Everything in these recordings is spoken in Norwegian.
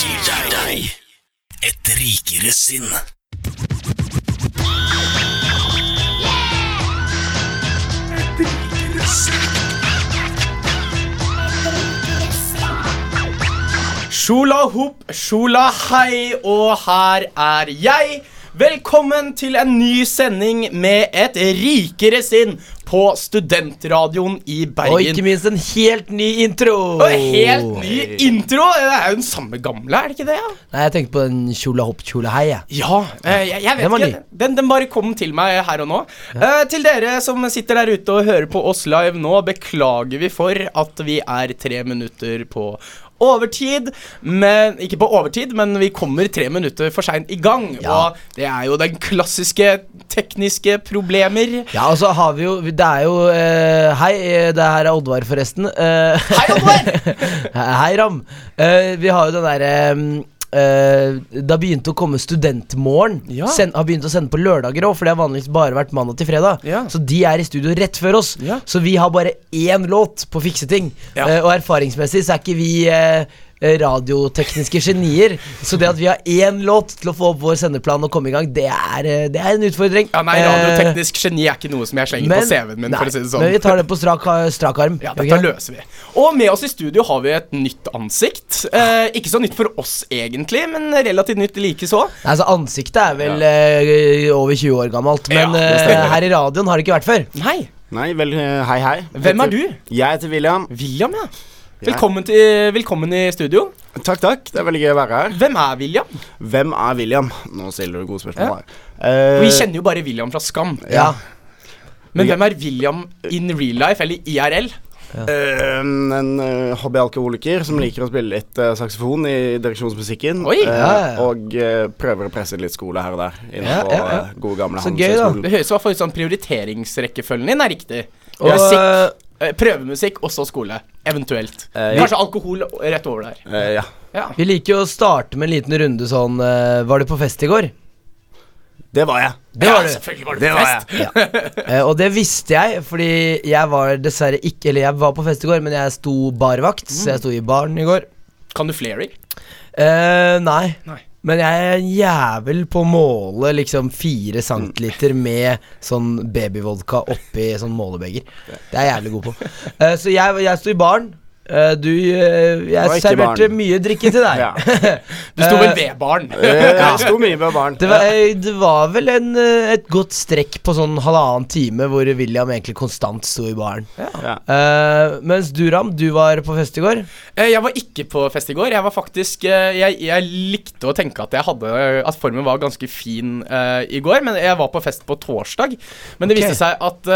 gir deg, deg et rikere sinn. Sjola hop, sjola hei, og her er jeg. Velkommen til en ny sending med et rikere sinn på Studentradioen i Bergen. Og ikke minst en helt ny intro. Og helt ny intro! Det er jo den samme gamle, er det ikke det? Ja, Nei, jeg tenkte på den kjola hopp, kjola hei. ja eh, jeg, jeg vet Den ikke. Den, den bare kom til meg her og nå. Eh, til dere som sitter der ute og hører på oss live nå, beklager vi for at vi er tre minutter på overtid. Men, ikke på overtid, men vi kommer tre minutter for seint i gang. Ja. Og det er jo den klassiske tekniske problemer. Ja, og så har vi jo Det er jo uh, Hei, eh, det her er Oddvar, forresten. Uh, Hei, Oddvar! hei, Ram. Uh, vi har jo den derre eh, det har begynt å komme Studentmorgen. Ja. Send, har begynt å sende på lørdager òg, for det har vanligvis bare vært mandag til fredag. Ja. Så de er i studio rett før oss. Ja. Så vi har bare én låt på fikseting. Ja. Uh, og erfaringsmessig så er ikke vi eh, radiotekniske genier. Så det at vi har én låt til å få opp vår sendeplan og komme i gang, det er, eh, det er en utfordring. Ja, nei, Eh, radioteknisk geni er ikke noe som jeg slenger på CV-en min, nei, for å si det sånn. Men vi tar det på strak, strak arm. Ja, dette okay? løser vi. Og med oss i studio har vi et nytt ansikt. Eh, ikke så nytt for oss egentlig, men relativt nytt likeså. Altså Ansiktet er vel eh, over 20 år gammelt, men Ja, eh, her i radioen har det ikke vært før. Nei, Nei, vel, eh, hei, hei. hvem er du? Jeg heter William. William, ja. Velkommen, til, velkommen i studio. Takk, takk. Det er veldig gøy å være her. Hvem er William? Hvem er William? Nå stiller du gode spørsmål Ja. her. Eh, Vi kjenner jo bare William fra Skam. Ja, Men hvem er William in real life, eller IRL? eh, en uh, hobbyalkoholiker som liker å spille litt uh, saksofon i direksjonsmusikken. Oi. Ja, ja. Og prøver å presse litt skole her og der. Ja, Innenfor ja, ja. gode gamle Så gøy, da. Det høres i hvert fall ut som prioriteringsrekkefølgen din er riktig. Og, prøvemusikk, og så skole. Eventuelt. Eh, ja. Kanskje alkohol rett over der. Eh, ja. Ja. vi liker jo å starte med en liten runde sånn eh, Var du på fest i går? Det var jeg. Det var ja, du. selvfølgelig var du Det på var jeg. Eh, og det visste jeg, fordi jeg var dessverre ikke Eller jeg var på fest i går, men jeg sto barvakt, så jeg sto i baren i går. Kan du flere? Eh, nei. Nei. Men jeg er en jævel på å måle liksom fire centiliter med sånn babyvodka oppi sånn målebeger. Det er jeg jævlig god på. Uh, så jeg, jeg sto i baren. Eh, du eh, Jeg serverte barn. mye drikke til deg. Ja. Du sto vel Eh, ved baren. ja, Jeg sto mye ved barn. Det var, det var vel en, et godt strekk på sånn halvannen time hvor William egentlig konstant sto i baren. Ja. Uh, mens du, Ram, du var på fest i går. Eh, Jeg var ikke på fest i går. Jeg var faktisk Jeg, jeg likte å tenke at jeg hadde At formen var ganske fin i går, men jeg var på fest på torsdag. Men det okay. viste seg at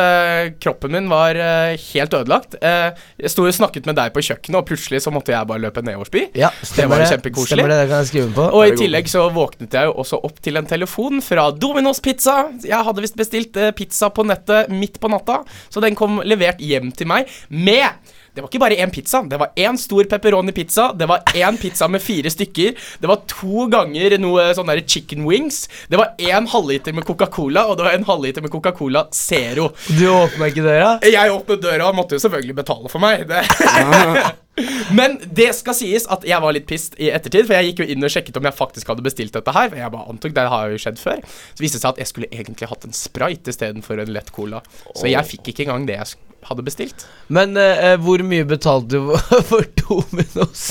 kroppen min var helt ødelagt. Eh, jeg sto og snakket med deg på kjøkkenet, og plutselig så måtte jeg bare løpe nedover og. Ja, Det var kjempekoselig. Det, det. Og i tillegg så våknet jeg jo også opp til en telefon fra Domino's Pizza. Jeg hadde visst bestilt eh, pizza på nettet midt på natta, så den kom levert hjem til meg med det var ikke bare én pizza. Det var én stor pepperoni-pizza. Det var én pizza med fire stykker. Det var to ganger noe sånn der chicken wings. Det var én halvliter med Coca-Cola, og det var en halvliter med Coca-Cola Zero. Du åpna ikke døra? Jeg åpnet døra og måtte jo selvfølgelig betale for meg. Det. Men det skal sies at jeg var litt pissed i ettertid, for jeg gikk jo inn og sjekket om jeg faktisk hadde bestilt dette her. For jeg bare antok det har jo skjedd før. Så viste det seg at jeg skulle egentlig hatt en sprite istedenfor en lett cola. Så jeg fikk ikke engang det jeg sk- hadde bestilt. Men eh, hvor mye betalte du for Dominos?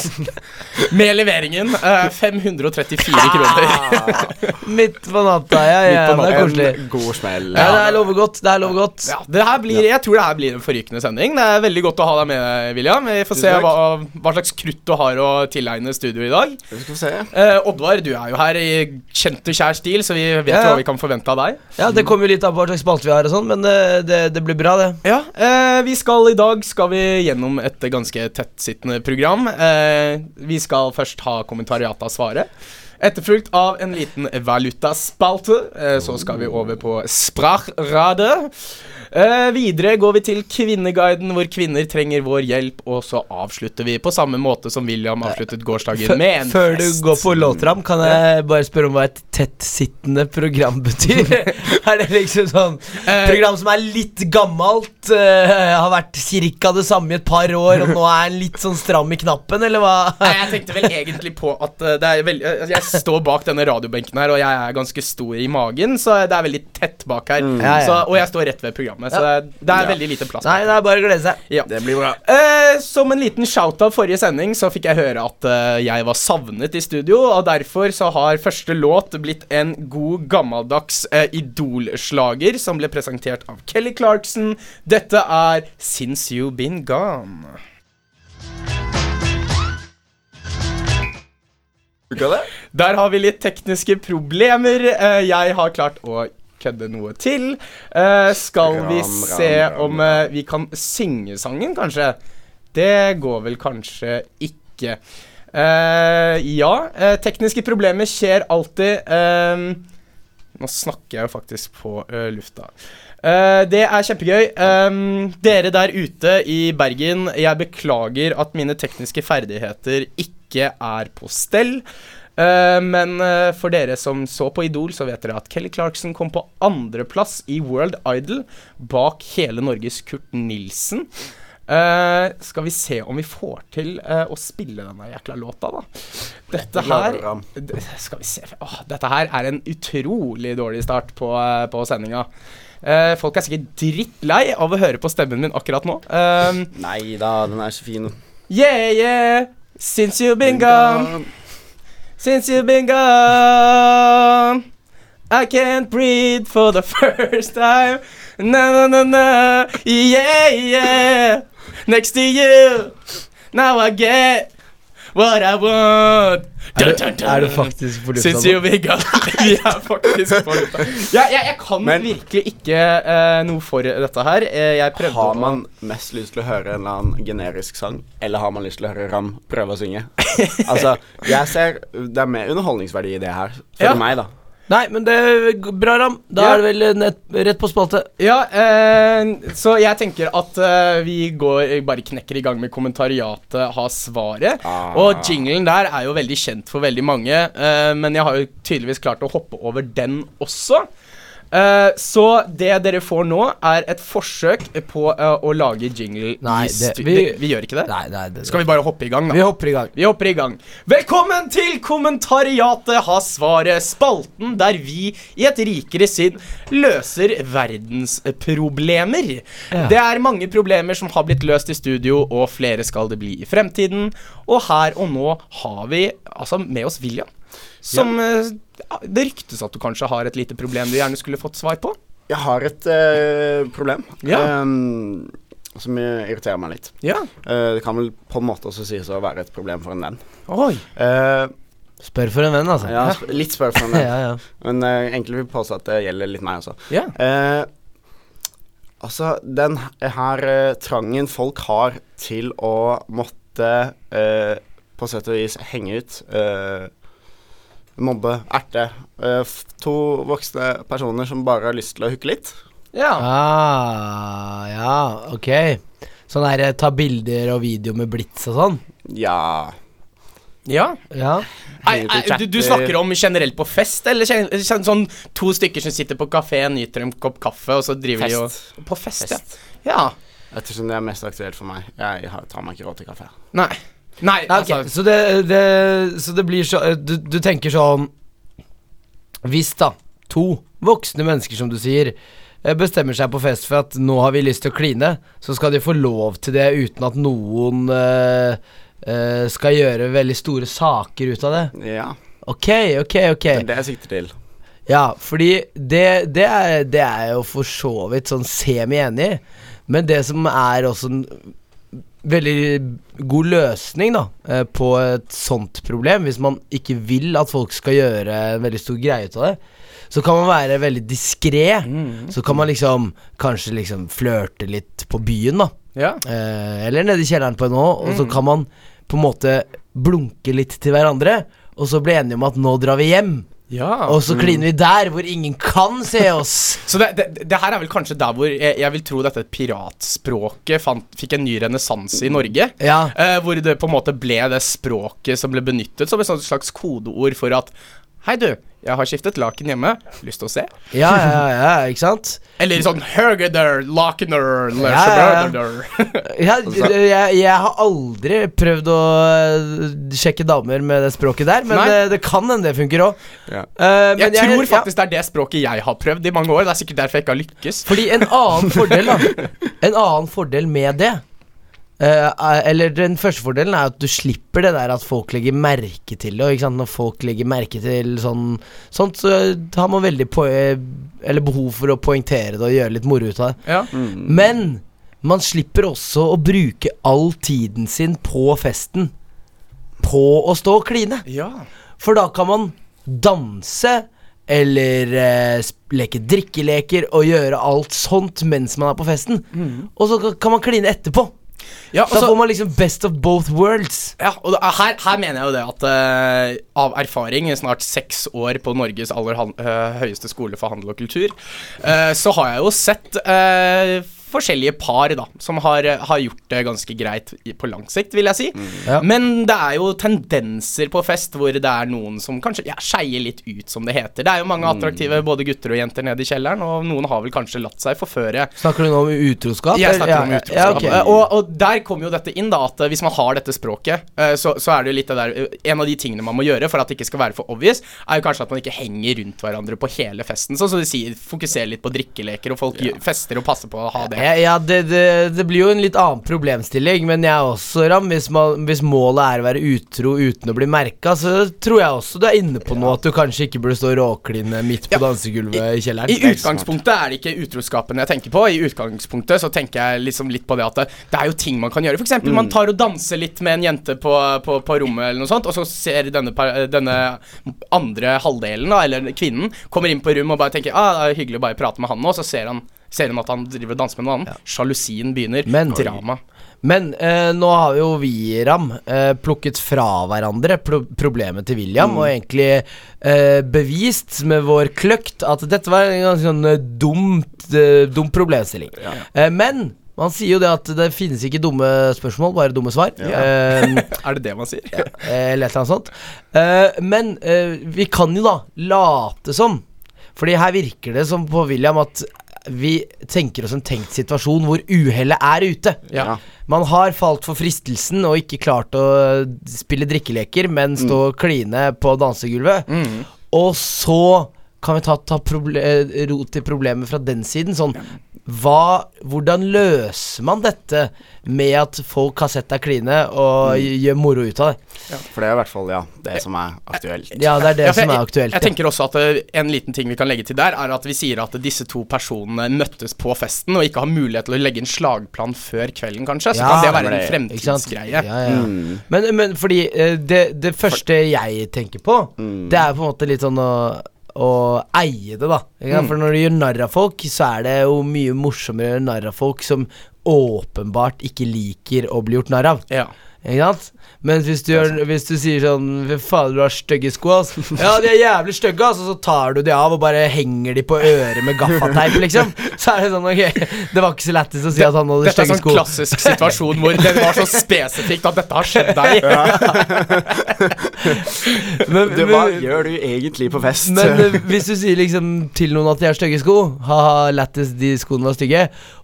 Med leveringen eh, 534 kroner. Midt på natta, ja. ja Midt på det er koselig. En god smell. Ja, det er lover godt. Det er lover godt. Ja, det her blir, jeg tror det her blir en forrykende sending. Det er veldig godt å ha deg med, William. Vi får Tusen se takk. hva, hva slags krutt du har å tilegne studio i dag. Vi skal se. Eh, Oddvar, du er jo her i kjent og kjær stil, så vi vet Ja, jo ja. hva vi kan forvente av deg. Ja, Det kommer jo litt an på hva slags spalte vi har, og sånn men eh, det, det blir bra, det. Ja, eh, vi skal i dag skal vi gjennom et ganske tettsittende program. Eh, vi skal først ha kommentariatet svaret. Etterfulgt av en liten valutaspalte. Eh, så skal vi over på Sprachrade. Eh, videre går vi til Kvinneguiden, hvor kvinner trenger vår hjelp. Og så avslutter vi på samme måte som William avsluttet gårsdagen med en fest. Før du går på låtram, kan jeg bare spørre om hva et tettsittende program betyr? er det liksom sånn Eh, program som er litt gammelt, uh, har vært cirka det samme i et par år, og nå er en litt sånn stram i knappen, eller hva? Nei, jeg tenkte vel egentlig på at uh, det veldig eh, Jeg står bak denne radiobenken her, og jeg er ganske stor i magen, så det er veldig tett bak her. Ja. Så, og jeg står rett ved programmet, så det er veldig lite plass. Nei, det er bare å glede seg. Ja. Det blir bra. Eh, som en liten shout-out forrige sending, så fikk jeg høre at eh, jeg var savnet i studio, og derfor så har første låt blitt en god gammeldags uh, Idol-slager som ble presentert av Kelly Clarkson. Dette er Since You Been Gone. Der har vi litt tekniske problemer. Eh, jeg har klart å kødde noe til. Uh, skal vi Ram, se ram, om uh, vi kan synge sangen, kanskje? Det går vel kanskje ikke. Uh, ja, tekniske problemer skjer alltid. Nå snakker jeg jo faktisk på lufta. Uh, det er kjempegøy. Um, dere der ute i Bergen, jeg beklager at mine tekniske ferdigheter ikke er på stell. Eh, men uh, for dere som så på Idol, så vet dere at Kelly Clarkson kom på andreplass i World Idol bak hele Norges Kurt Nilsen. Uh, skal vi se om vi får til eh, å spille denne jækla låta, da. Dette her Skal vi se oh, Dette her er en utrolig dårlig start på, eh, på sendinga. Eh, folk er sikkert drittlei av å høre på stemmen min akkurat nå. Nei da, den er så fin. yeah, yeah, since you've been gone, since you've been gone, I can't breathe for the first time. Na na na na, yeah, yeah, next to you. Now I get what I want. Du, Dun, dun, dun. er du faktisk på lufta Since you been gone. Vi er faktisk på lufta. Ja, jeg, jeg kan Men- virkelig ikke uh, noe for dette her. Eh, jeg prøvde Har å- man mest lyst til å høre en eller annen generisk sang, eller har man lyst til å høre Ram prøve å synge? altså, jeg ser Det er mer underholdningsverdi i det her, for Ja. meg, da. Nei, men det er bra, Ram. Da Ja. er det vel nett, rett på spalte. Ja, eh, så jeg tenker at eh, vi går bare knekker i gang med kommentariatet har svaret. Ah. Og jinglen der er jo veldig kjent for veldig mange, eh, men jeg har jo tydeligvis klart å hoppe over den også. Eh, så det dere får nå, er et forsøk på uh, å lage jingle Nei, det- vi- det, vi gjør ikke det? Nei, nei, det, Skal vi bare hoppe i gang, da? Vi hopper i gang. Vi hopper i gang. Velkommen til Kommentariatet har svaret, spalten der vi i et rikere sinn løser verdensproblemer. Ja. Det er mange problemer som har blitt løst i studio, og flere skal det bli i fremtiden. Og her og nå har vi altså med oss William. Som eh, ja, Det ryktes at du kanskje har et lite problem du gjerne skulle fått svar på. Jeg har et uh, problem Ja. um, som irriterer meg litt. Ja. Uh, det kan vel på en måte også sies å være et problem for en venn. Oi. Uh, Spør for en venn, altså. ja, sp- litt spør for en venn, ja, ja. men uh, egentlig vil jeg påstå at det gjelder litt meg også. Ja. Uh, altså, den her uh, trangen folk har til å måtte eh, på sett og vis henge ut, eh, mobbe, erte eh, To voksne personer som bare har lyst til å hooke litt. ja. Ah, ja, ok. Sånn her eh, ta bilder og video med blits og sånn? Ja Ja. Ja. Nei, ei, du, du snakker om generelt på fest, eller sånn to stykker som sitter på kafé, nyter en kopp kaffe, og så driver Fest. de og På fest, Fest. ja. ja. Ettersom det er mest aktuelt for meg. Jeg tar meg ikke råd til kaffe. Nei. Nei, Ja, ok, altså så, det, det, så det blir så du, du tenker sånn Hvis da to voksne mennesker, som du sier, eh, bestemmer seg på fest for at nå har vi lyst til å kline, så skal de få lov til det uten at noen eh, eh, skal gjøre veldig store saker ut av det. Ja, Ok, ok, ok. det er det jeg sikter til. Ja, fordi det, det, er, det er jo for så vidt sånn semi enig i. Men det som er også veldig god løsning da eh, på et sånt problem, hvis man ikke vil at folk skal gjøre en veldig stor greie ut av det, så kan man være veldig diskré. Så kan man liksom kanskje liksom flørte litt på byen, da. Ja. Eh, eller nede i kjelleren på NHO, og så kan man på en måte blunke litt til hverandre. og så bli enige om at nå drar vi hjem. Ja. Og så kliner vi der hvor ingen kan se oss. Så det, det, det her er vel kanskje der hvor jeg, jeg vil tro dette piratspråket fant, fikk en ny renessanse i Norge. Ja. Eh, hvor det på en måte ble det språket som ble benyttet som et slags kodeord for at Hei, du. Jeg har skiftet laken hjemme. Lyst til å se? Ja, ja, ja, ikke sant? Eller sånn Hergeder, lakener, Ja, ja, ja. Ja, jeg, jeg har aldri prøvd å øh, sjekke damer med det språket der, men Nei. det, det kan hende det funker òg. Ja. Jeg tror faktisk det er det språket jeg har prøvd i mange år. Det er sikkert derfor jeg ikke har lykkes. Fordi en annen fordel da En annen fordel med det eh, er- Eller den første fordelen er at du slipper det der at folk legger merke til det. Ikke sant? Når folk legger merke til sånn sånt, så har man veldig po Eller behov for å poengtere det og gjøre litt moro ut av det. Ja. Men man slipper også å bruke all tiden sin på festen på å stå og kline. ja. For da kan man danse eller eh, leke drikkeleker og gjøre alt sånt mens man er på festen. Og så kan man kline etterpå. Ja Da altså- får man liksom best of both worlds. Ja, og da, her, her mener jeg jo det at uh, av erfaring, snart seks år på Norges aller han, uh, høyeste skole for handel og kultur, uh, så har jeg jo sett eh, forskjellige par da, som har, har gjort det ganske greit på lang sikt, vil jeg si. Ja. Men det er jo tendenser på fest hvor det er noen som kanskje ja, skeier litt ut, som det heter. Det er jo mange attraktive både gutter og jenter nede i kjelleren, og noen har vel kanskje latt seg forføre. Snakker du nå om utroskap? Jeg snakker ja, om utroskap. Ja, ok. Eh, og, og der kommer jo dette inn, da, at hvis man har dette språket, eh, så, så er det jo litt det der eh, En av de tingene man må gjøre for at det ikke skal være for obvious, er jo kanskje at man ikke henger rundt hverandre på hele festen. Sånn som de sier, fokuser litt på drikkeleker, og folk fester og passer på å ha det. Ja, ja det, det, det blir jo en litt annen problemstilling, men jeg er også, Ram, hvis, man, hvis målet er å være utro uten å bli merka, så tror jeg også du er inne på noe at du kanskje ikke burde stå råkline midt på dansegulvet i kjelleren. I utgangspunktet er det ikke utroskapen jeg tenker på. I utgangspunktet så tenker jeg liksom litt på det at det, det er jo ting man kan gjøre. For eksempel man tar og danser litt med en jente på, på, på rommet, eller noe sånt, og så ser denne, denne andre halvdelen, da, eller kvinnen, kommer inn på rommet og bare tenker ah, det er hyggelig å bare prate med han nå, og så ser, han, ser hun at han driver og danser med noen annen. Sjalusien begynner. Men- drama. Men eh, nå har jo vi, Ram, eh, plukket fra hverandre pro problemet til William, og egentlig eh, bevist med vår kløkt at dette var en ganske sånn eh, dumt, eh, dum problemstilling. Eh, men man sier jo det at det finnes ikke dumme spørsmål, bare dumme svar. Eh, Er det det man sier? Eller et eller annet sånt. Eh, men eh, vi kan jo da late som. Fordi her virker det som på William at vi tenker oss en tenkt situasjon hvor uhellet er ute. Ja. Man har falt for fristelsen og ikke klart å spille drikkeleker, men stå og kline på dansegulvet. Mm. Og så kan vi ta, ta eh, rot i problemet fra den siden. Sånn hva, Hvordan løser man dette med at folk har sett deg kline og gjør moro ut av det? For det er i hvert fall ja, det som er aktuelt. Ja, det er det Ja, som er aktuelt. Jeg jeg tenker også at eh, En liten ting vi kan legge til der, er at vi sier at disse to personene møttes på festen og ikke har mulighet til å legge en slagplan før kvelden, kanskje. Så Ja, kan det være det- en fremtidsgreie. Ja, ja. Mm. Men, men fordi eh, det, det første jeg tenker på, Mm. det er på en måte litt sånn å, å eie det, da. Mm. For når du gjør narr av folk, så er det jo mye morsommere å gjøre narr av folk som åpenbart ikke liker å bli gjort narr av. Ja. Ikke sant? Men hvis du, gjør, hvis du sier sånn Fy faen, du har stygge sko, ass. Ja, de er jævlig stygge, ass. Og så tar du de av og bare henger de på øret med gaffateip, liksom. Så er det sånn, ok Det var ikke så lættis å si at han hadde Dette er stygge sånn klassisk situasjon hvor det var så spesifikt at dette har skjedd deg. Men, Du, hva gjør du egentlig på fest? men hvis du sier liksom til noen at de har stygge sko, ha-ha, lættis, de skoene var stygge,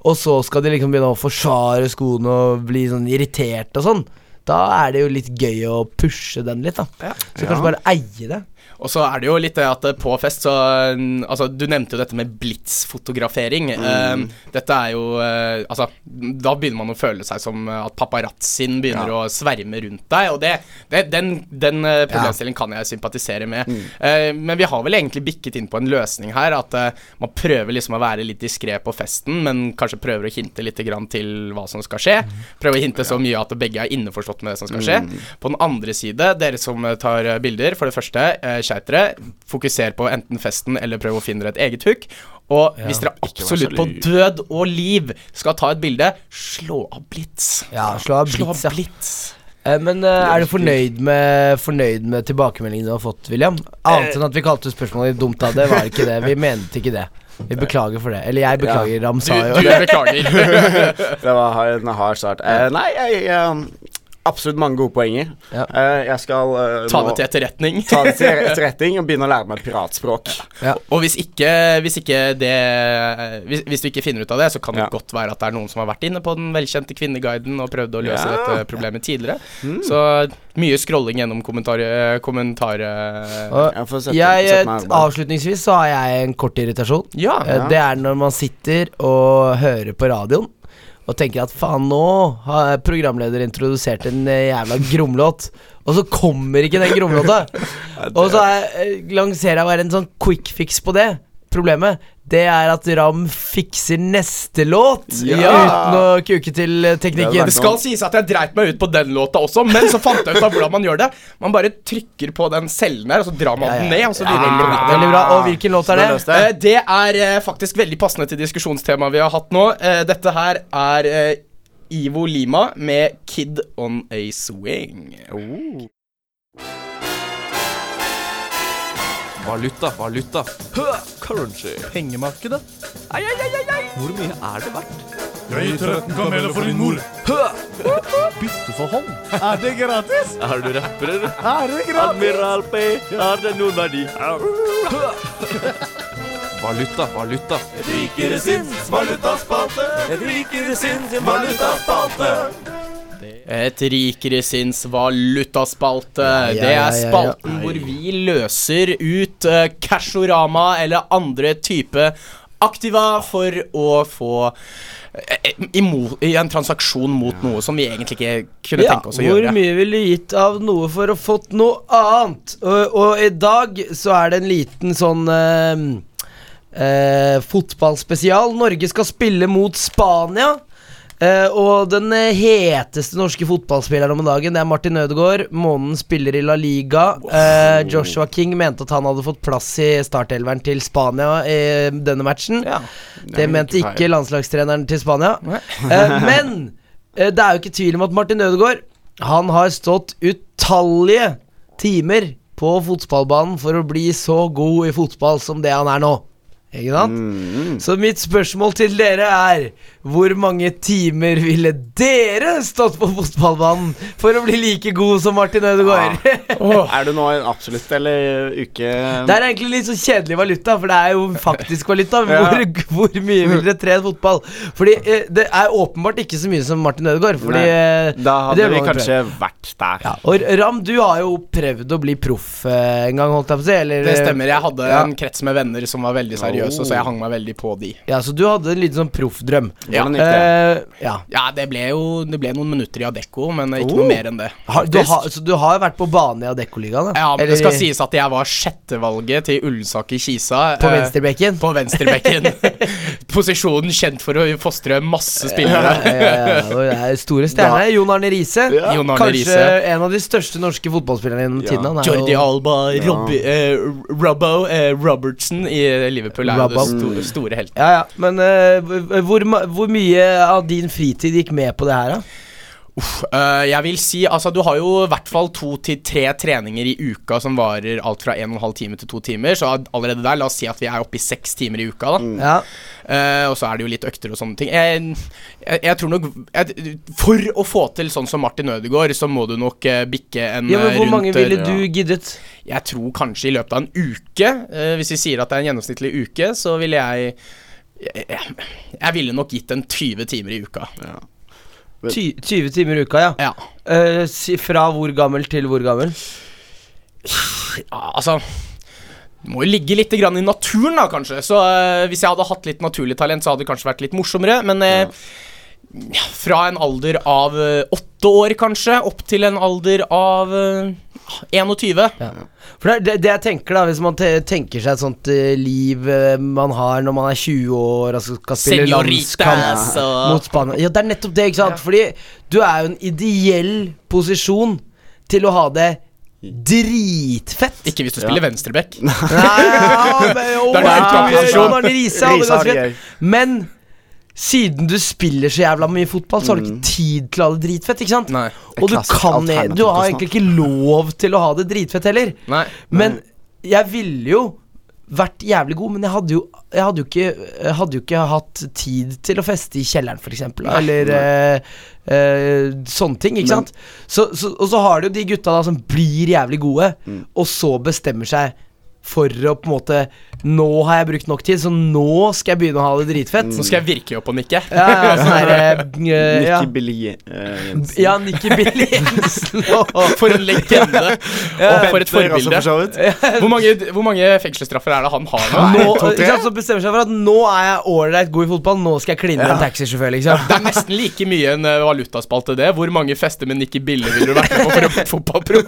og så skal de liksom begynne å forsvare skoene og bli sånn irritert og sånn, da er det jo litt gøy å pushe den litt, da. Ja. Så kanskje bare eie det. Og så er det jo litt det at eh, på fest så mm, Altså, du nevnte jo dette med blitsfotografering. Eh, dette er jo eh, Altså, da begynner man å føle seg som eh, at paparazzien begynner å sverme rundt deg, og det, det Den, den problemstillingen problemstillingen kan jeg sympatisere med. Eh, men vi har vel egentlig bikket inn på en løsning her, at eh, man prøver liksom å være litt diskré på festen, men kanskje prøver å hinte litt grann til hva som skal skje. Prøver å hinte så mye at begge er innforstått med det som skal skje. På den andre side, dere som eh, tar eh, bilder, for det første, eh, dere. fokuser på enten festen eller prøv å finne dere et eget hook. Og hvis dere absolutt på død og liv skal ta et bilde, slå av blits. Ja, slå av Slå blitz, av ja. blits. Eh, men eh, er du fornøyd med, fornøyd med tilbakemeldingen du har fått, William? Annet enn at vi kalte spørsmålet litt dumt av det, var ikke det. Vi mente ikke det. Vi beklager for det. Eller jeg beklager, Ram Du, du beklager. Det var en hard start. Eh, nei, jeg, jeg Absolutt mange gode poenger. Ja. Eh, jeg skal eh, Ta det til etterretning. ta det til etterretning og begynne å lære meg piratspråk. Og hvis ikke, hvis ikke det hvis, hvis du ikke finner ut av det, så kan det Ja. godt være at det er noen som har vært inne på den velkjente Kvinneguiden og prøvd å løse Ja. dette problemet tidligere. Så mye scrolling gjennom kommentarer Kommentar, Og Jeg sette, jeg, sette meg arbeid. avslutningsvis så har jeg en kort irritasjon. Ja. Eh, Det er når man sitter og hører på radioen og tenker at faen, nå har programleder introdusert en eh, jævla gromlåt, og så kommer ikke den gromlåta. Og så er, eh, lanserer jeg bare en sånn quick fix på det. Problemet det er at Ram fikser neste låt Ja. uten å kuke til eh, Det teknikken. er Det skal sies at jeg dreit meg ut på den låta også, men så fant jeg ut av hvordan man gjør det. Man bare trykker på den cellen her, og så drar man Ja, ja. den ned. Og så Ja, det. Veldig bra. Og hvilken låt er det? det? Eh, Det er eh, faktisk veldig passende til diskusjonstemaet vi har hatt nå. Eh, Dette her er Ivo Lima med 'Kid on a Swing'. Valuta, valuta. Currency. Pengemarkedet. Hvor mye er det verdt? Jeg gir 13 kameler for din mor. Bytte for hånd. Er det gratis? Er du rapper, eller? Er det gratis? Admiral P, har det noen verdi? Valuta, valuta. Et Rikere sinns valutaspalte. Et rikere sinns valutaspalte. Et rikere sinns valutaspalte. ja, det er ja, ja. spalten hvor vi løser ut uh, Cashorama eller andre type aktiva for å få eh, i en transaksjon mot noe som vi egentlig ikke kunne Ja, tenke oss å gjøre. hvor gjøre. mye ville du gitt av noe for å fått noe annet? Og, og i dag så er det en liten sånn uh, uh, fotballspesial. Norge skal spille mot Spania. Eh, og den eh, heteste norske fotballspilleren om dagen, det er Martin Ødegaard. Månen spiller i La Liga. Uh, Joshua King mente at han hadde fått plass i startelveren til Spania i denne matchen. Ja. Det mente feil. ikke landslagstreneren til Spania. Eh, men det er jo ikke tvil om at Martin Ødegaard Han har stått utallige timer på fotballbanen for å bli så god i fotball som det han er nå. Ikke sant? Mm. Så mitt spørsmål til dere er Hvor mange timer ville dere stått på fotballbanen for å bli like god som Martin Ødegaard? Er du nå en absolutt eller uke Det er egentlig litt sånn kjedelig valuta, for det er jo faktisk valuta. Ja. Hvor, hvor mye vil dere trene fotball? Fordi eh, det er åpenbart ikke så mye som Martin Ødegaard. Fordi Nei, eh, Da hadde vi kanskje kanskje vært der. ja. Og Ram, du har jo prøvd å bli proff eh, en gang, holdt jeg på å si. Eller, Det stemmer. Jeg hadde Ja. en krets med venner som var veldig seriøse, Oh. så jeg hang meg veldig på de. Ja, Så du hadde en liten sånn proffdrøm. Ja. Det? Eh, ja. Ja, det ble jo det ble noen minutter i Adecco, men ikke Oh. noe mer enn det. Har, du ha, har, så du har vært på bane i Adeccoligaen? Ja, men Eller det skal sies at jeg var sjettevalget til Ullensaker Kisa. På eh, venstrebekken? På venstrebekken. Posisjonen kjent for å fostre masse spillere. ja, ja, store stjerner. Jon Arne Riise. Ja. Kanskje Riese. en av de største norske fotballspillerne gjennom Ja. tiden. Han Jordi jo- Alba, Robby, eh, Robbo, eh, Robertson i Liverpool er jo store, store helten. Ja, ja, men eh, hvor, hvor mye av din fritid gikk med på det her, da? Eh, jeg vil si, altså Du har jo i hvert fall to til tre treninger i uka som varer alt fra en og en halv time til to timer. Så allerede der, la oss si at vi er oppe i seks timer i uka. da Ja, Uh, Og så er det jo litt økter og sånne ting. Jeg, jeg, jeg tror nok jeg, For å få til sånn som Martin Ødegaard, så må du nok uh, bikke en ja men Hvor rundt mange ville du giddet? Jeg tror kanskje i løpet av en uke, eh, hvis vi sier at det er en gjennomsnittlig uke, så ville jeg jeg, jeg, jeg ville nok gitt en 20 timer i uka. Ty 20 timer i uka, ja. Ja. Uh, si, fra hvor gammel til hvor gammel? Ja, altså Det må jo ligge litt grann i naturen, da, kanskje. Så uh, hvis jeg hadde hatt litt naturlig talent, så hadde det kanskje vært litt morsommere. Men uh, ja, fra en alder av eh, åtte år, kanskje, opp til en alder av eh, 21. For det, det, det jeg tenker da Hvis man tenker seg et sånt uh, liv uh, man har når man er 20 år og skal spille landskamp og mot Spania Ja, det er nettopp det, ikke sant? Fordi du er jo en ideell posisjon til å ha det dritfett. Ikke hvis du spiller venstreback. Nei, ja, men, oh, Det er en er ganske det. Men siden du spiller så jævla mye fotball, så har du ikke tid til å ha det dritfett, ikke sant? Nei. Og du kan Du har egentlig ikke lov til å ha det dritfett heller. Nei. Men jeg ville jo vært jævlig god, men jeg hadde jo, jeg hadde jo, ikke, jeg hadde jo ikke hatt tid til å feste i kjelleren, f.eks. Eller eh, eh, sånne ting, ikke Men- sant? Så, så, og så har du jo de gutta da som blir jævlig gode, Mm. og så bestemmer seg for å på en måte Nå har jeg brukt nok tid, så nå skal jeg begynne å ha det dritfett. Nå skal jeg virkelig opp og nikke. Ja, ja, sånn her, uh, eh, ja. Nikki Billy eh, Jensen. ja, Nikki Billy Jensen For en legende. Og for et forbilde. for. Hvor mange, hvor mange fengselsstraffer er det han har nå? nå, så bestemmer seg for at nå er jeg ålreit god i fotball, nå skal jeg kline med en taxisjåfør, liksom. Det er nesten like mye en eh, valutaspalte, det. Hvor mange fester med Nikki Bille ville du vært med på for å bli fotballproff?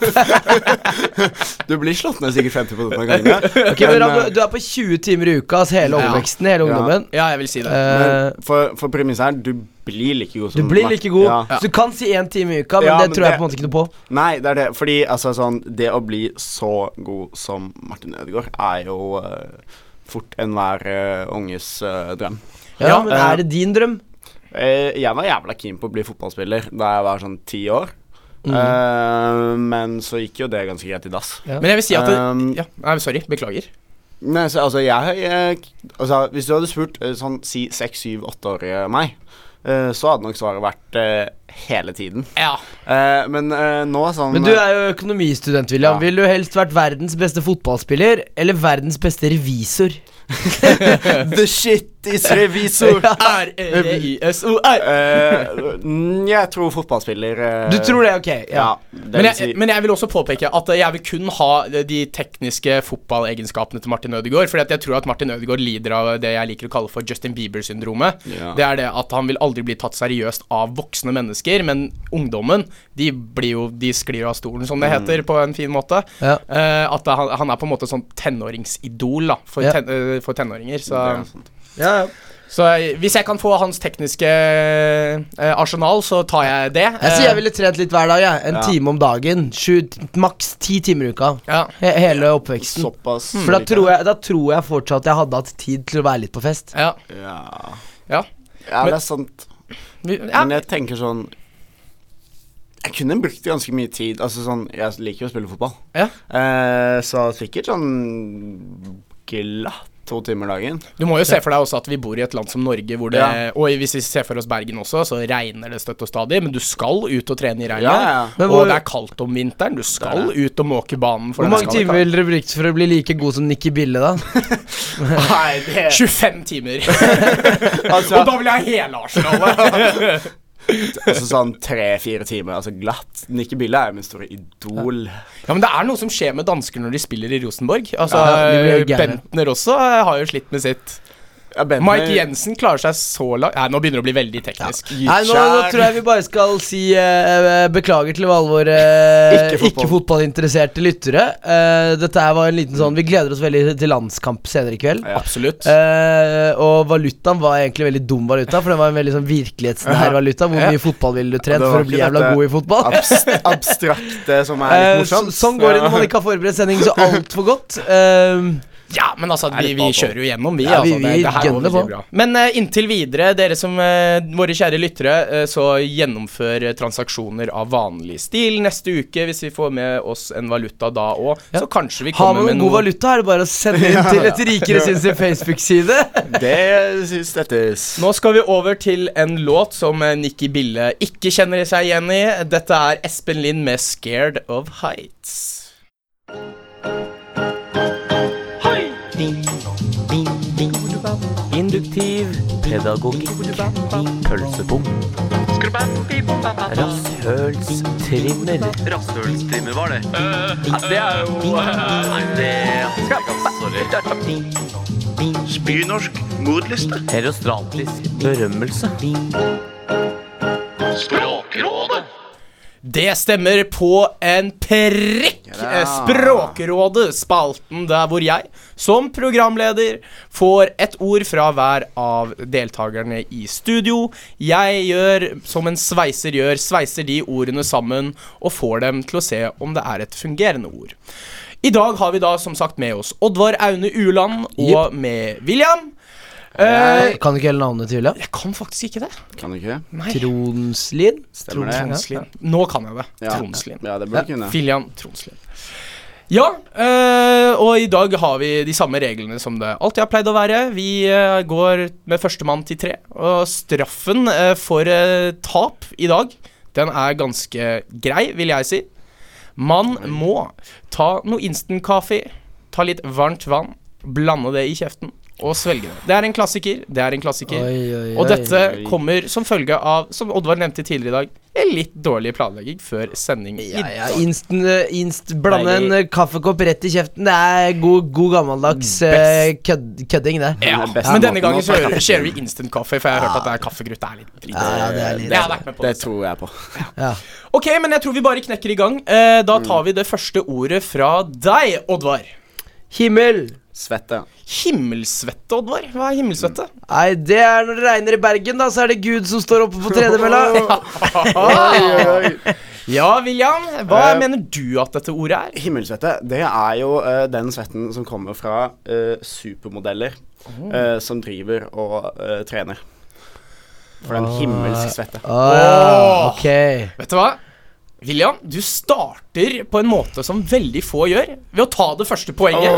Du blir slått ned sikkert 50 på denne gangen. Ok, men Men, eh, du, du er på 20 timer i uka, altså hele Ja. hele Ja. ungdommen. Ja, jeg vil si det. Uh, for, for premisset her, du blir like god som du blir like god. Ja. Så du kan si én time i uka, men Ja, det men tror jeg det- på en måte ikke noe på. Nei, det er det. Fordi altså sånn Det å bli så god som Martin Ødegaard er jo uh, fort enhver uh, unges uh, drøm. Ja, Ja, men er det din drøm? Eh, jeg var jævla keen på å bli fotballspiller da jeg var sånn ti år. Mm. Uh, men så gikk jo det ganske greit i dass. Ja. Men jeg vil si at det, Um, ja, nei, Sorry. Beklager. Nei, så, altså, jeg, jeg altså, Hvis du hadde spurt eh, sånn si seks, syv, åtteårige meg, uh, så hadde nok svaret vært uh, hele tiden. Ja. Eh, men eh, nå sånn Men du er jo økonomistudent, William. Ja. Ville du helst vært verdens beste fotballspiller eller verdens beste revisor? The shit is revisor! R-E-I-S-O-R. Eh, mm, jeg tror fotballspiller eh, Du tror det? Ok. Ja. Ja. det Men jeg, si- men jeg vil også påpeke at jeg vil kun ha de tekniske fotballegenskapene til Martin Ødegaard. Fordi jeg tror at Martin Ødegaard lider av det jeg liker å kalle for Justin Bieber-syndromet. Ja. Det er det at han vil aldri bli tatt seriøst av voksne mennesker, men ungdommen de blir jo De sklir av stolen, som det Mm. heter på en fin måte. Ja. Eh, at han, han er på en måte sånn tenåringsidol da for, Ja. ten, eh, for tenåringer. Så. Ja, ja. så eh, hvis jeg kan få hans tekniske eh, arsenal, så tar jeg det. Jeg sier jeg ville trent litt hver dag. Jeg. En Ja. time om dagen. Sju, maks ti timer i uka. Ja. He hele oppveksten. Såpass. For da tror, jeg, da tror jeg fortsatt jeg hadde hatt tid til å være litt på fest. Ja. Ja, Ja. ja Men- det er sant. Men jeg tenker sånn Jeg kunne brukt ganske mye tid. Altså sånn Jeg liker jo å spille fotball. Ja. Eh, så sikkert sånn glatt to timer dagen. Du må jo se for deg også at vi bor i et land som Norge, hvor det Ja. Og hvis vi ser for oss Bergen også, så regner det støtt og stadig, men du skal ut og trene i regnet. Ja, ja. Men og det er kaldt om vinteren. Du skal Det ut og måke banen. For Hvor mange timer ville dere brukt for å bli like god som Nikki Bille, da? Nei, det 25 timer. Altså, og da vil jeg ha hele Arsenalet. Altså sånn tre-fire timer, altså glatt. Nikki Bille er jo min store idol. ja, men det er noe som skjer med dansker når de spiller i Rosenborg. Altså, Ja. Bentner også har jo slitt med sitt. Ja, Mike Jensen klarer seg så langt Nei, nå begynner det å bli veldig teknisk. Nei, nå, nå tror jeg vi bare skal si uh, beklager til alle våre eh, ikke-fotballinteresserte ikke-fotballinteresserte lyttere. Uh, dette her var en liten sånn Vi gleder oss veldig til landskamp senere i kveld. Ja. Absolutt. Eh, og valutaen var egentlig veldig dum valuta, for det var en veldig sånn virkelighetsnær valuta. Hvor mye fotball ville du trent for å bli jævla god i fotball? Abs abstrakte som er Eh, litt så, morsomt. sånn går det når man ikke har forberedt sending så altfor godt. Eh, Ja, men altså, vi, vi kjører jo gjennom, vi. Ja, vi- altså. det, vi det her går veldig bra. Men uh, inntil videre, dere som uh, våre kjære lyttere, uh, så gjennomfør transaksjoner av vanlig stil neste uke. Hvis vi får med oss en valuta da òg, Ja. så kanskje vi har man kommer med noen god noe valuta, er det bare å sende inn til et rikere sin Facebook-side. Det syns dette Nå skal vi over til en låt som Nikki Bille ikke kjenner seg igjen i. Dette er Espen Lind med 'Scared of Heights'. Induktiv pedagogikk. Pølsebom. Rasshølstrimmer. Rasshølstrimmer var det. det er jo Nei, det Sorry. Spynorsk mordliste. Herostratisk berømmelse. Språkrådet. Det stemmer på en prikk! Eh, Språkrådet, spalten der hvor jeg, som programleder, får et ord fra hver av deltakerne i studio. Jeg gjør som en sveiser gjør, sveiser de ordene sammen og får dem til å se om det er et fungerende ord. I dag har vi da som sagt med oss Oddvar Aune Uland og med William. Eh, Kan du ikke hele navnet til Julia? jeg kan faktisk ikke det. Kan du ikke? Nei. Tronslid. Stemmer det? Tronslien. Nå kan jeg det. Ja. Tronslid. Ja, det burde du kunne. Filian Tronslid. Ja, eh, og i dag har vi de samme reglene som det alltid har pleid å være. Vi eh, går med førstemann til tre, og straffen eh, for eh, tap i dag, den er ganske grei, vil jeg si. Man må ta noe instant-kaffe, ta litt varmt vann, blande det i kjeften og svelge det. Det er en klassiker. Det er en klassiker. Oi, oi, oi. Og dette Oi. kommer som følge av, som Oddvar nevnte tidligere i dag, en litt dårlig planlegging før sending Ja, ja, inst, instant, eh, inst, blande en eh, kaffekopp rett i kjeften. Det er god, god gammeldags kød, kødding, det. Ja, det men denne gangen så sharer vi instant kaffe, for jeg har hørt at det er kaffegrutt Det er litt dritt. Ja, det er litt- det, vært Det det. tror jeg på. Ja. Ok, men jeg tror vi bare knekker i gang. Eh, da tar vi det første ordet fra deg, Oddvar. Himmel. Svette. Himmelsvette, Oddvar. Hva er himmelsvette? Nei, det er når det regner i Bergen, da, så er det Gud som står oppe på tredemølla. Ja, William. Hva Eh, mener du at dette ordet er? Himmelsvette, det er jo eh, den svetten som kommer fra eh, supermodeller eh, som driver og eh, trener. For det er en himmelsk svette. Ja, ok. Vet du hva? William, du starter på en måte som veldig få gjør, ved å ta det første poenget.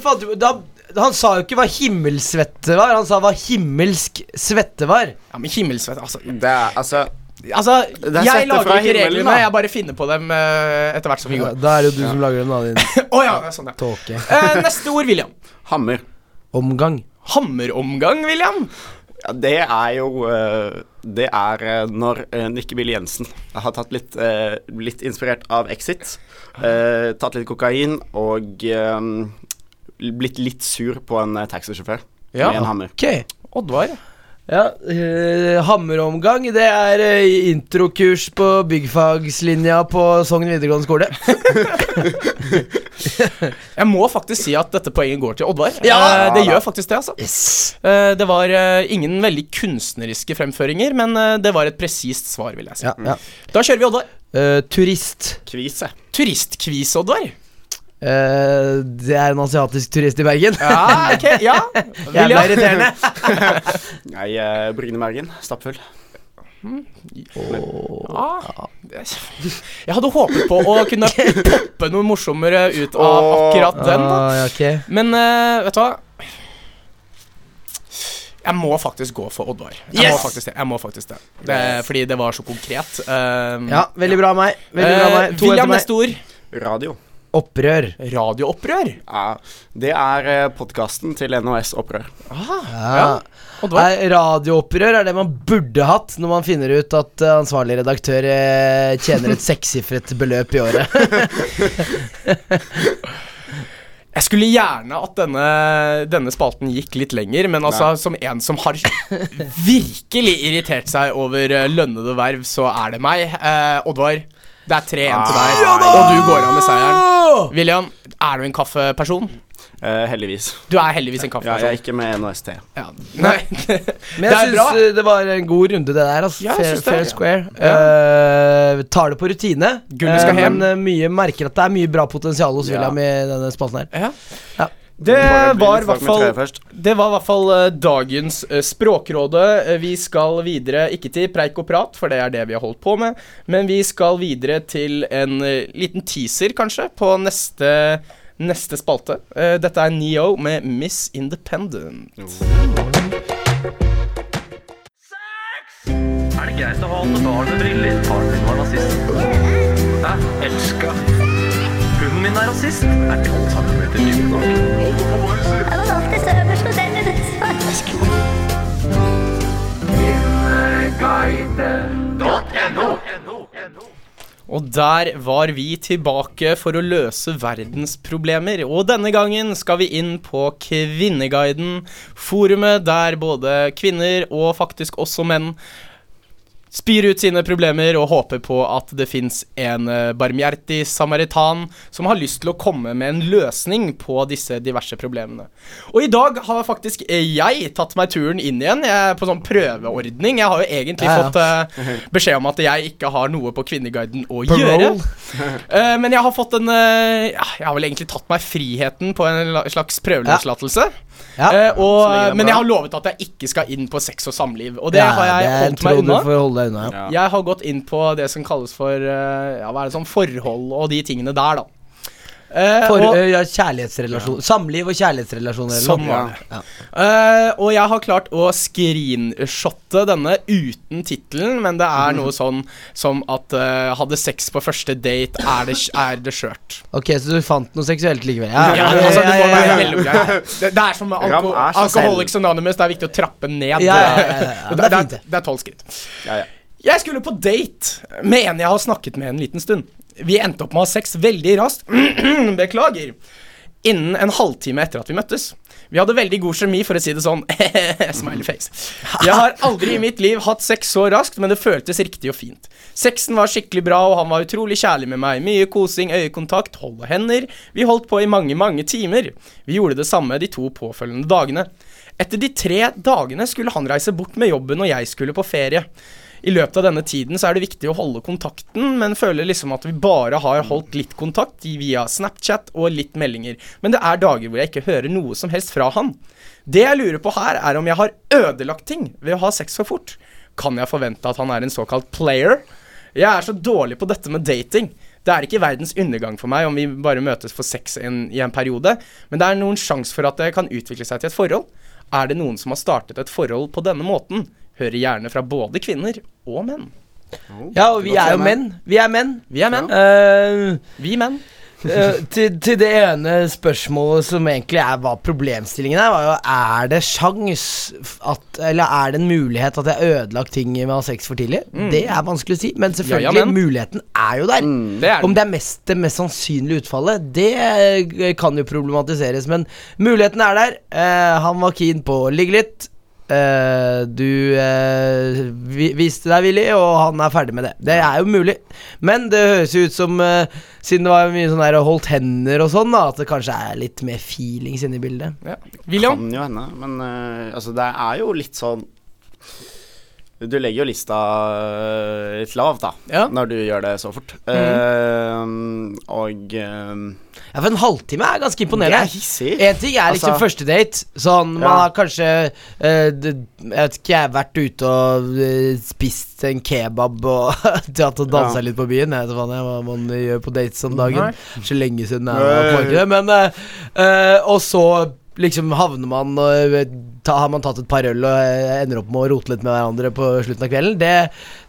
faktisk Han, sa jo ikke hva himmelsvette var, han sa hva himmelsk svette var. Ja, men himmelsvette, altså Det er altså Altså, jeg lager ikke reglene, jeg bare finner på dem uh, etter hvert som vi Ja, går. da er det jo du som lager dem, da, din oh, ja, sånn, ja. tåke. uh, neste ord, William. hammer. Omgang. Hammeromgang, William. Ja, det er jo eh, Det er eh, når uh, Nikke Bill Jensen har tatt litt, eh, litt inspirert av Exit. eh, tatt litt kokain og eh, blitt litt sur på en eh, taxisjåfør Ja. med en hammer. Ok. Oddvar. Ja, uh, hammeromgang, det er uh, introkurs på byggfagslinja på Sogn videregående skole. Jeg må faktisk si at dette poenget går til Oddvar. Ja! uh, det gjør faktisk det, altså. Eh, det var ingen veldig kunstneriske fremføringer, men det var et presist svar, vil jeg si. Ja, ja. Da kjører vi Oddvar. Turist. Kvise. Turistkvis, Oddvar. Eh, det er en asiatisk turist i Bergen. Ja, ok, ja. Jævla irriterende. Nei, uh, Brynebergen. Stappfull. Ah, jeg hadde håpet på å kunne poppe noe morsommere ut av akkurat den. da Ah, okay. Men uh, vet du hva? Jeg må faktisk gå for Oddvar. Jeg, må faktisk det. jeg må faktisk det. det fordi det var så konkret. Um, Ja, veldig bra av meg. Veldig bra av meg. To William, Nestor neste ord. Radio. Opprør. Radioopprør. Ja, det er uh, podkasten til NOS Opprør. Ja. Oddvar. Nei, radioopprør er det man burde hatt når man finner ut at eh, ansvarlig redaktør eh, tjener et sekssifret beløp i året. Jeg skulle gjerne at denne, denne spalten gikk litt lenger, men altså, som en som har virkelig irritert seg over eh, lønnede verv, så er det meg. Eh, Oddvar, det er 3-1 til deg, og du går av med seieren. William, er du en kaffeperson? Eh, heldigvis. Du er heldigvis en Ja, jeg er ikke med NHST. Ja. Nei. Men jeg syns eh, det var en god runde, det der. Altså. Ja, fair, det. fair square. Uh, tar det på rutine. Gullet skal hjem. Men eh, mye, merker at det er mye bra potensial hos Ja. William i denne spalten her. Ja. Det var i hvert fall. Det var i hvert fall eh, dagens eh, Språkråde. Eh, Vi skal videre, ikke til preik og prat, for det er det vi har holdt på med, men vi skal videre til en liten teaser, kanskje, på neste, neste spalte. Dette er Neo med Miss Independent. Er det greit å ha alle barn med briller? Faren min var nazist. Hæ? Elska. Hunden er rasist. Er ikke alle sammen dypt nok? Jeg var alltid øverst på den dessverre. Og der var vi tilbake for å løse verdens problemer. Og denne gangen skal vi inn på Kvinneguiden, forumet der både kvinner og faktisk også menn spyr ut sine problemer og håper på at det fins en eh, barmhjertig samaritan som har lyst til å komme med en løsning på disse diverse problemene. Og i dag har faktisk jeg tatt meg turen inn igjen. Jeg er på sånn prøveordning. Jeg har jo egentlig Ja, ja. fått uh, beskjed om at jeg ikke har noe på Kvinneguiden å Parole. gjøre. Uh, men jeg har fått en uh, Jeg har vel egentlig tatt meg friheten på en slags prøveløslatelse. Ja. Eh, og, men jeg har lovet at jeg ikke skal inn på sex og samliv, og det Ja, har jeg det holdt meg unna. Du får holde deg unna. Ja. Ja. Jeg har gått inn på det som kalles for eh, Ja, hva er det sånn forhold og de tingene der, da. Eh, For, og, ja, kjærlighetsrelasjon Samliv og kjærlighetsrelasjoner eller Sånn noe. var. Ja. uh, og jeg har klart å screenshotte denne uten tittelen, men det er noe sånn som at uh, hadde sex på første date, er det, er det skjørt. Ok, så du fant noe seksuelt likevel? Ja, Ja, ja, altså, det må være ja, ja. mellomgreier. Det, det er som med alko. Alcoholics Anonymous, det er viktig å trappe ned. Ja, ja, ja, ja, ja, det, er tolv skritt. Ja, ja. Jeg skulle på date med en jeg har snakket med en liten stund. Vi endte opp med å ha sex veldig raskt. Beklager. Innen en halvtime etter at vi møttes. Vi hadde veldig god kjemi, for å si det sånn. Smiley face. Jeg har aldri i mitt liv hatt sex så raskt, men det føltes riktig og fint. Sexen var skikkelig bra, og han var utrolig kjærlig med meg. Mye kosing, øyekontakt, hold og hender. Vi holdt på i mange, mange timer. Vi gjorde det samme de to påfølgende dagene. Etter de tre dagene skulle han reise bort med jobben, og jeg skulle på ferie. I løpet av denne tiden så er det viktig å holde kontakten, men føler liksom at vi bare har holdt litt kontakt via Snapchat og litt meldinger. Men det er dager hvor jeg ikke hører noe som helst fra han. Det jeg lurer på her, er om jeg har ødelagt ting ved å ha sex for fort. Kan jeg forvente at han er en såkalt player? Jeg er så dårlig på dette med dating. Det er ikke verdens undergang for meg om vi bare møtes for sex en, i en periode, men det er noen sjanse for at det kan utvikle seg til et forhold. Er det noen som har startet et forhold på denne måten? Hører gjerne fra både kvinner og menn. Ja, og vi er jo menn. Vi er menn. Vi er menn. Eh, Vi menn. Eh, til, til det ene spørsmålet som egentlig er hva problemstillingen er, var jo er det sjans at Eller er det en mulighet at jeg har ødelagt ting med å ha sex for tidlig? Det er vanskelig å si, men selvfølgelig, Ja, ja, men. muligheten er jo der. Det er Om det er mest, det mest sannsynlige utfallet, det eh, kan jo problematiseres. Men muligheten er der. Uh, han var keen på å ligge litt. Eh, du eh, vi, viste deg villig, og han er ferdig med det. Det er jo mulig. Men det høres jo ut som, eh, siden det var mye sånn der holdt hender og sånn, da, at det kanskje er litt mer feelings inne i bildet. Ja. William? Kan jo hende, men eh, altså, det er jo litt sånn Du legger jo lista eh, litt lavt, da, Ja. når du gjør det så fort. Eh, og uh, Ja, for en halvtime er ganske Det imponerende. er hissig. En ting er liksom Altså- første date. Sånn, man Ja. har kanskje uh, det, Jeg vet ikke, jeg har vært ute og spist en kebab og tatt og dansa Ja. litt på byen. Jeg vet ikke hva man gjør på dates om dagen. Nei. Så lenge siden jeg var på markedet. Men Og så liksom havner man eh, ta, Har man tatt et par øl og eh, ender opp med å rote litt med hverandre på slutten av kvelden. Det,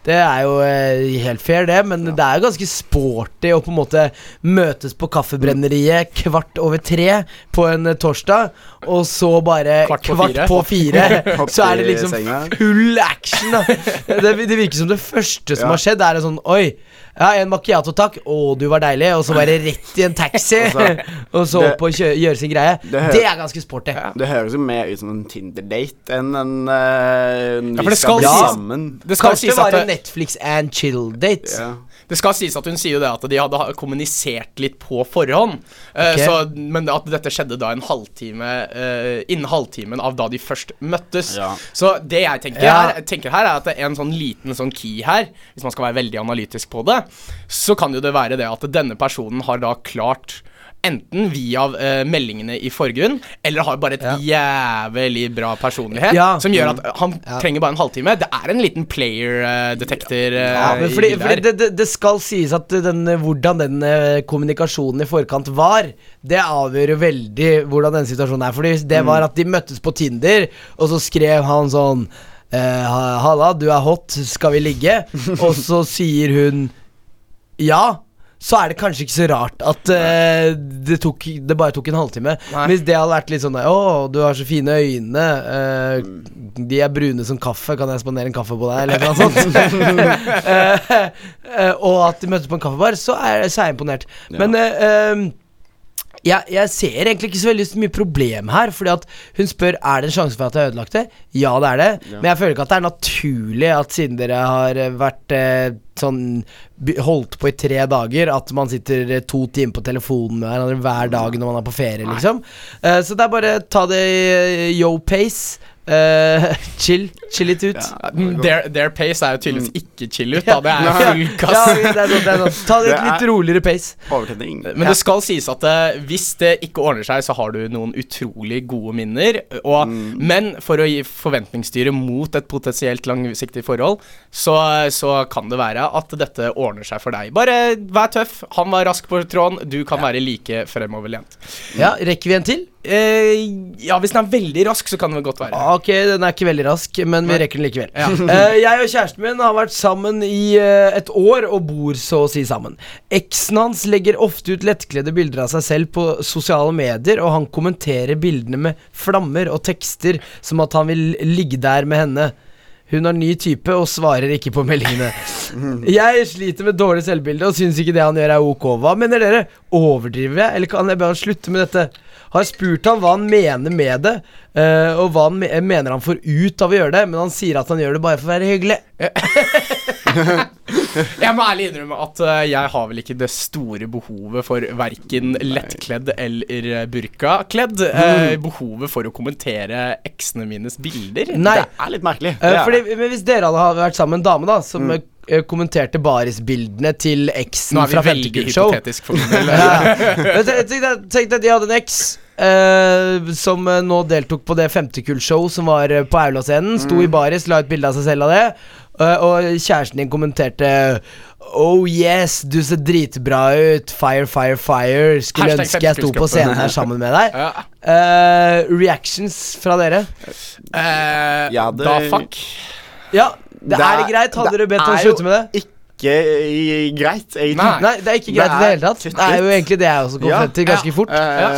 det er jo eh, helt fair, det, men det er jo ganske sporty å på en måte møtes på Kaffebrenneriet kvart over tre på en torsdag, og så bare Kvart på kvart fire. på fire, så er det liksom full action, da. Det, det virker som det første som Ja. har skjedd, er en sånn Oi, ja, en macchiato, takk. Å, du var deilig. Og så bare rett i en taxi, Og så- og opp og gjøre sin greie. det hører, Det er ganske sporty. Det høres jo mer ut som en Tinder-date enn en uh, Ja, vi det skal bli sies- sammen. Det skal, Kanskje det var en Netflix and chill-date. Ja. Det skal sies at hun sier jo det at de hadde kommunisert litt på forhånd. Okay. Så, men at dette skjedde da en halvtime eh, innen halvtimen av da de først møttes. Ja. Så det jeg tenker, Ja. her, tenker her, er at det er en sånn liten sånn key her, hvis man skal være veldig analytisk på det, så kan jo det være det at denne personen har da klart Enten via uh, meldingene i forgrunn, eller har bare et jævlig bra personlighet. Ja. Som gjør at han Ja. trenger bare en halvtime. Det er en liten player-detektor. Ja, men fordi, fordi det, det, det skal sies at den, hvordan den eh, kommunikasjonen i forkant var, det avgjør jo veldig hvordan denne situasjonen er. Fordi det var at de møttes på Tinder, og så skrev han sånn eh, Halla, du er hot, skal vi ligge? og så sier hun ja. Så er det kanskje ikke så rart at uh, det, tok, det bare tok en halvtime. Nei. Hvis det hadde vært litt sånn Å, du har så fine øyne. Uh, de er brune som kaffe. Kan jeg spandere en kaffe på deg? Eller noe sånt. uh, og at de møtes på en kaffebar, så er, så er jeg imponert. Men eh, eh, jeg, jeg ser egentlig ikke så veldig mye problem her. Fordi at hun spør Er det en sjanse for at jeg har ødelagt det. Ja, det er det. Men jeg føler ikke at det er naturlig at siden dere har eh, vært eh, sånn holdt på i tre dager at man sitter eh, to timer på telefonen med hverandre hver dag når man er på ferie, liksom. Eh, så det er bare ta det i eh, yo pace. Eh, chill. Chill litt ut. Ja, Their, their pace er jo tydeligvis ikke chill ut, da. Det er full full ja, kass. det er sånn, det er sånn. Ta det Det litt er- roligere pace. Men det skal sies at uh, hvis det ikke ordner seg, så har du noen utrolig gode minner. Og, Men for å gi forventningsstyre mot et potensielt langsiktig forhold, så, så kan det være at dette ordner seg for deg. Bare vær tøff. Han var rask på tråden. Du kan være like fremoverlent. Ja, rekker vi en til? Eh, ja, hvis den er veldig rask, så kan den godt være. Ok, den er ikke veldig rask, men vi rekker den likevel. Ja. Eh, jeg og kjæresten min har vært sammen i eh, et år og bor så å si sammen. Eksen hans legger ofte ut lettkledde bilder av seg selv på sosiale medier, og han kommenterer bildene med flammer og tekster som at han vil ligge der med henne. Hun har ny type og svarer ikke på meldingene. Jeg sliter med dårlig selvbilde og syns ikke det han gjør er ok. Hva mener dere? Overdriver jeg, eller kan jeg bare slutte med dette? Har spurt ham hva han mener med det, uh, og hva han me mener han får ut av å gjøre det, men han sier at han gjør det bare for å være hyggelig. Jeg må ærlig innrømme at uh, jeg har vel ikke det store behovet for verken lettkledd eller eh, burkakledd. Uh, behovet for å kommentere eksene mines bilder. Nei, Det er litt merkelig. eh, er fordi, men hvis dere hadde vært sammen med en dame da som eh, kommenterte barisbildene til eksen Nå er vi fra veldig hypotetisk for min del. Tenk- at de hadde en eks eh, som eh, nå deltok på det femtekullshow som var på på Aulascenen. Sto i baris, la ut bilde av seg selv av det. eh, og kjæresten din kommenterte Oh yes, du ser dritbra ut. Fire, fire, fire. Skulle Hashtag ønske jeg sto på scenen her sammen med deg. Ja. uh, reactions fra dere? Uh, Ja, det- Da fuck. Ja, det, er det greit? Hadde dere bedt jo slutte med det? Ikke i- greit, egentlig. Nei. Nei, det er ikke greit i det hele tatt. Det er jo egentlig det jeg også kom frem til ganske fort. Ja,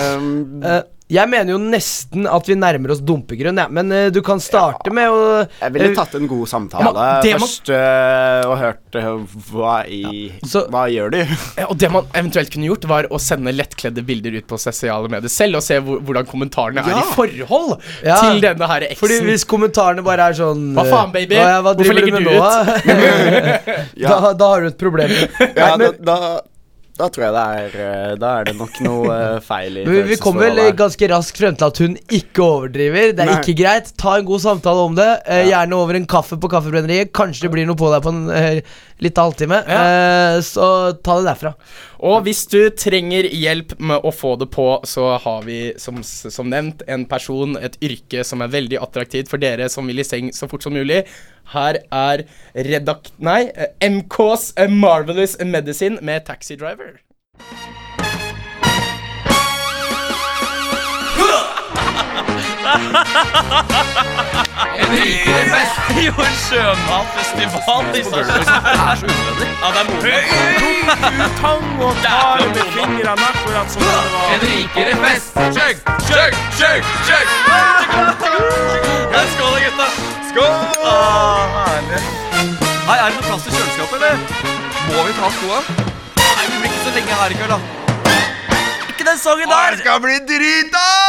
Eh, jeg mener jo nesten at vi nærmer oss dumpegrunn, ja. men uh, du kan starte med å jeg ville eh, tatt en god samtale man, det først uh, og hørt uh, hva i Så- Hva gjør du? Og det man eventuelt kunne gjort, var å sende lettkledde bilder ut på sosiale medier selv, og se hvor, hvordan kommentarene er i forhold Ja. til denne her eksen. Fordi hvis kommentarene bare er sånn Hva faen, baby? Hva, ja, hva Hvorfor ligger du ut? du nå, da? Ja. da? Da har du et problem. Ja, Nei, men, da, da, da tror jeg det er eh, Da er det nok noe eh, feil i men vi kommer vel ganske raskt frem til at hun ikke overdriver. Det er Nei. ikke greit. Ta en god samtale om det. Eh, Gjerne over en kaffe på Kaffebrenneriet. Kanskje det blir noe på deg på en uh, av halvtime. Eh, så ta det derfra. Og hvis du trenger hjelp med å få det på, så har vi som, som nevnt en person, et yrke som er veldig attraktivt for dere som vil i seng så fort som mulig. Her er redakt... Nei, eh, MKs Marvelous Medicine med Taxi Driver. Jo, en i Sarpsborg. Det er er moro. Tang og tar med fingrene akkurat som det var. En fest. Chug, chug, chug, chug. Skål da, gutta. Skål. Ah, herlig. Hei, er det noe plass til kjøleskapet, eller? Må vi ta skoa? Nei, vi blir ikke så lenge her i kveld, da. Ikke den sangen der! Det skal bli drita!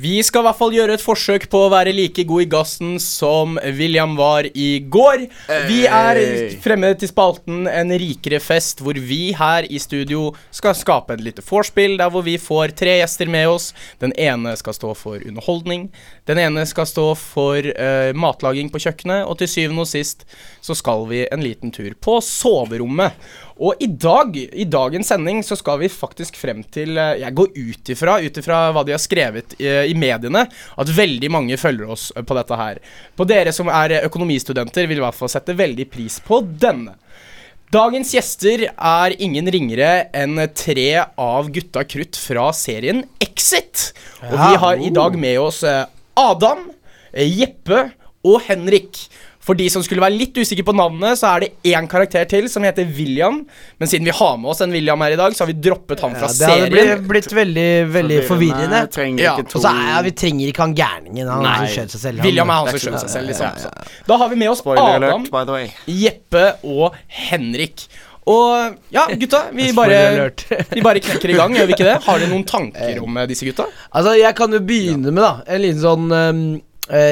Vi skal i hvert fall gjøre et forsøk på å være like god i gassen som William var i går. Vi er fremme til spalten En rikere fest, hvor vi her i studio skal skape et lite vorspiel, der hvor vi får tre gjester med oss. Den ene skal stå for underholdning. Den ene skal stå for uh, matlaging på kjøkkenet. Og til syvende og sist så skal vi en liten tur på soverommet. Og i dag, i dagens sending, så skal vi faktisk frem til eh, Jeg går ut ifra, ut ifra hva de har skrevet i, i mediene, at veldig mange følger oss eh, på dette her. På dere som er eh, økonomistudenter, vil i hvert fall sette veldig pris på denne. Dagens gjester er ingen ringere enn tre av gutta krutt fra serien Exit. Og vi har i dag med oss eh, Adam, eh, Jeppe og Henrik. For de som skulle være litt usikre på navnet, så er det én karakter til som heter William. Men siden vi har med oss en William her i dag, så har vi droppet han fra Ja, det hadde blitt, blitt veldig, veldig forvirrende. Ja, Og så er, ja, Vi trenger ikke han gærningen. Han Nei. som skjøt seg selv. Han- William er han er som skjønner seg selv, liksom. ja, ja, Så. Da har vi med oss Spoiler Adam, alert, by the way. Jeppe og Henrik. Og ja, gutta, vi bare, vi bare knekker i gang, gjør vi ikke det? Har dere noen tanker om eh, disse gutta? Altså, jeg kan jo begynne med, da. En liten sånn eh,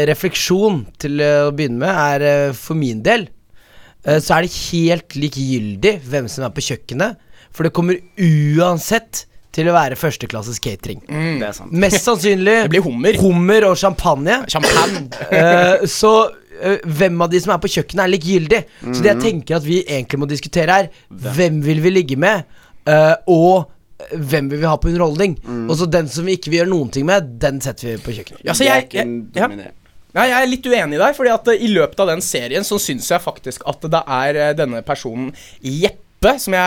refleksjon til eh, å begynne med er eh, for min del eh, så er det helt likegyldig hvem som er på kjøkkenet. For det kommer uansett til å være førsteklasses catering. Det er sant. Mest sannsynlig Det blir hummer. hummer og champagne. Champagne. uh, så uh, hvem av de som er på kjøkkenet, er likegyldig. Så det jeg tenker at vi egentlig må diskutere, er hvem vil vi ligge med, uh, og eh, hvem vil vi ha på underholdning. Og så den som vi ikke vil gjøre noen ting med, den setter vi på kjøkkenet. Ja, jeg, er jeg, jeg, ja. Ja, jeg er litt uenig i deg, fordi at eh, i løpet av den serien så syns jeg faktisk at det er eh, denne personen Jeppe, som jeg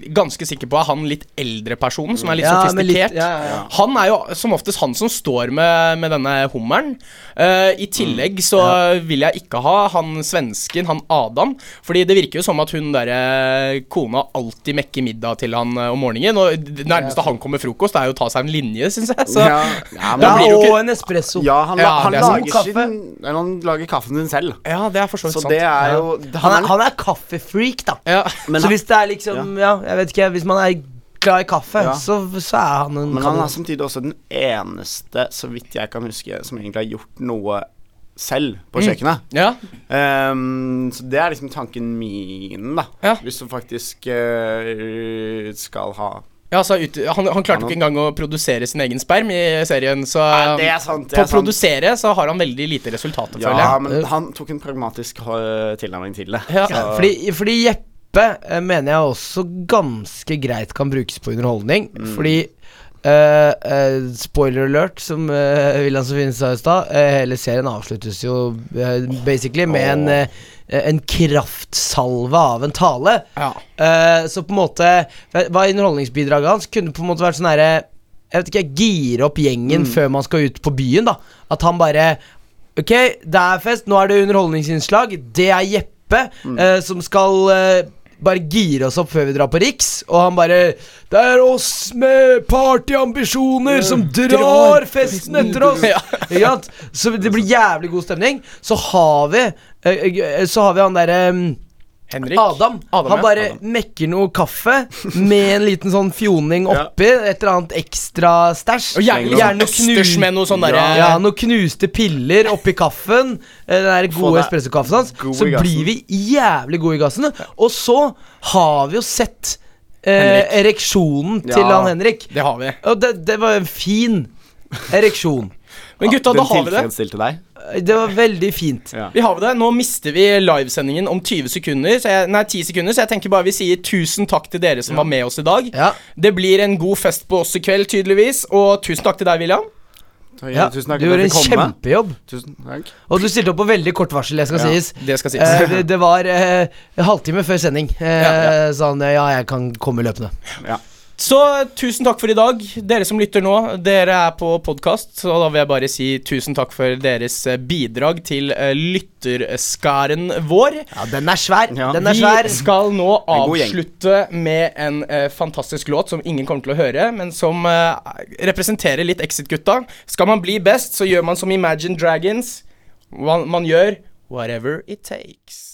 er ganske sikker på er han litt eldre personen, som er litt Ja, sofistikert litt- ja, ja, ja. Han er jo som oftest han som står med, med denne hummeren. Uh, I tillegg så vil jeg ikke ha han svensken, han Adam, fordi det virker jo som at hun derre kona alltid mekker middag til han eh, om morgenen, og det nærmeste han kommer frokost, er jo å ta seg en linje, syns jeg. Så Ja, ja, men og ikke- en espresso. Ja, han, Ja, la- han, lager kaffe. sin, han lager kaffen sin selv. ja, det er for så vidt sant. det er jo det- Han er, han er kaffefreak, da. ja. Men så hvis det er liksom Ja, jeg vet ikke. Hvis man er glad i kaffe, Ja. så, så er han en Men han er samtidig også den eneste, så vidt jeg kan huske, som egentlig har gjort noe selv på kjøkkenet. ja. Um, så det er liksom tanken min, da. Ja. Hvis du faktisk uh, skal ha Ja, så ut, han, han klarte ikke engang å produsere sin egen sperm i serien, så Nei, det er sant, det på er å sant. produsere så har han veldig lite resultater, føler Ja, jeg. men han tok en pragmatisk eh, tilnærming til det. Ja. Fordi, fordi Jeppe mener jeg også ganske greit kan brukes på underholdning. Fordi uh, uh, Spoiler alert, som uh, William Sofien sa i stad. eh, hele serien avsluttes jo eh, basically med en, eh, en kraftsalve av en tale. Ja. Eh, så på en måte Hva underholdningsbidraget hans kunne på en måte vært sånn herre Jeg vet ikke, gire opp gjengen før man skal ut på byen, da. At han bare Ok, det er fest, nå er det underholdningsinnslag. Det er Jeppe eh, som skal eh, bare gire oss opp før vi drar på Riks. Og han bare Det er oss med partyambisjoner som drar festen etter oss! Ja. Så det blir jævlig god stemning. Så har vi eh, eh, Så har vi han derre mm, Henrik. Adam. Adam, han ja. bare Adam. mekker noe kaffe med en liten sånn fjoning oppi. Et eller annet ekstra stæsj. Og gjerne, Gjerne sånn østers med noe sånn derre ja, noen knuste piller oppi kaffen. eh, Den der gode espressokaffen hans. god Så blir vi jævlig gode i gassen. Og så har vi jo sett eh, Henrik. ereksjonen til Ja. han Henrik. Det har vi. Og det, det var en fin ereksjon. Men gutta, da har vi det. tilfredsstilte deg? Det var veldig fint. Ja. Vi har det. Nå mister vi livesendingen om 20 sekunder. Så jeg, nei, 10 sekunder, så jeg tenker bare vi sier tusen takk til dere som var med oss i dag. Ja. Det blir en god fest på oss i kveld, tydeligvis. Og tusen takk til deg, William. Ja, Tusen takk du gjorde en kjempejobb. Tusen takk. Og du stilte opp på veldig kort varsel, det skal Ja, sies. Det skal sies. Eh, det, det var eh, en halvtime før sending. Eh, Ja, Sa han ja, jeg kan komme løpende. Ja. Så tusen takk for i dag, dere som lytter nå. Dere er på podkast, så da vil jeg bare si tusen takk for deres eh, bidrag til eh, lytterskaren vår. Ja, den er svær. Ja. Den er svær. Vi skal nå avslutte med en uh, fantastisk låt som ingen kommer til å høre, men som uh, representerer litt Exit-gutta. Skal man bli best, så gjør man som Imagine Dragons. Man, man gjør whatever it takes.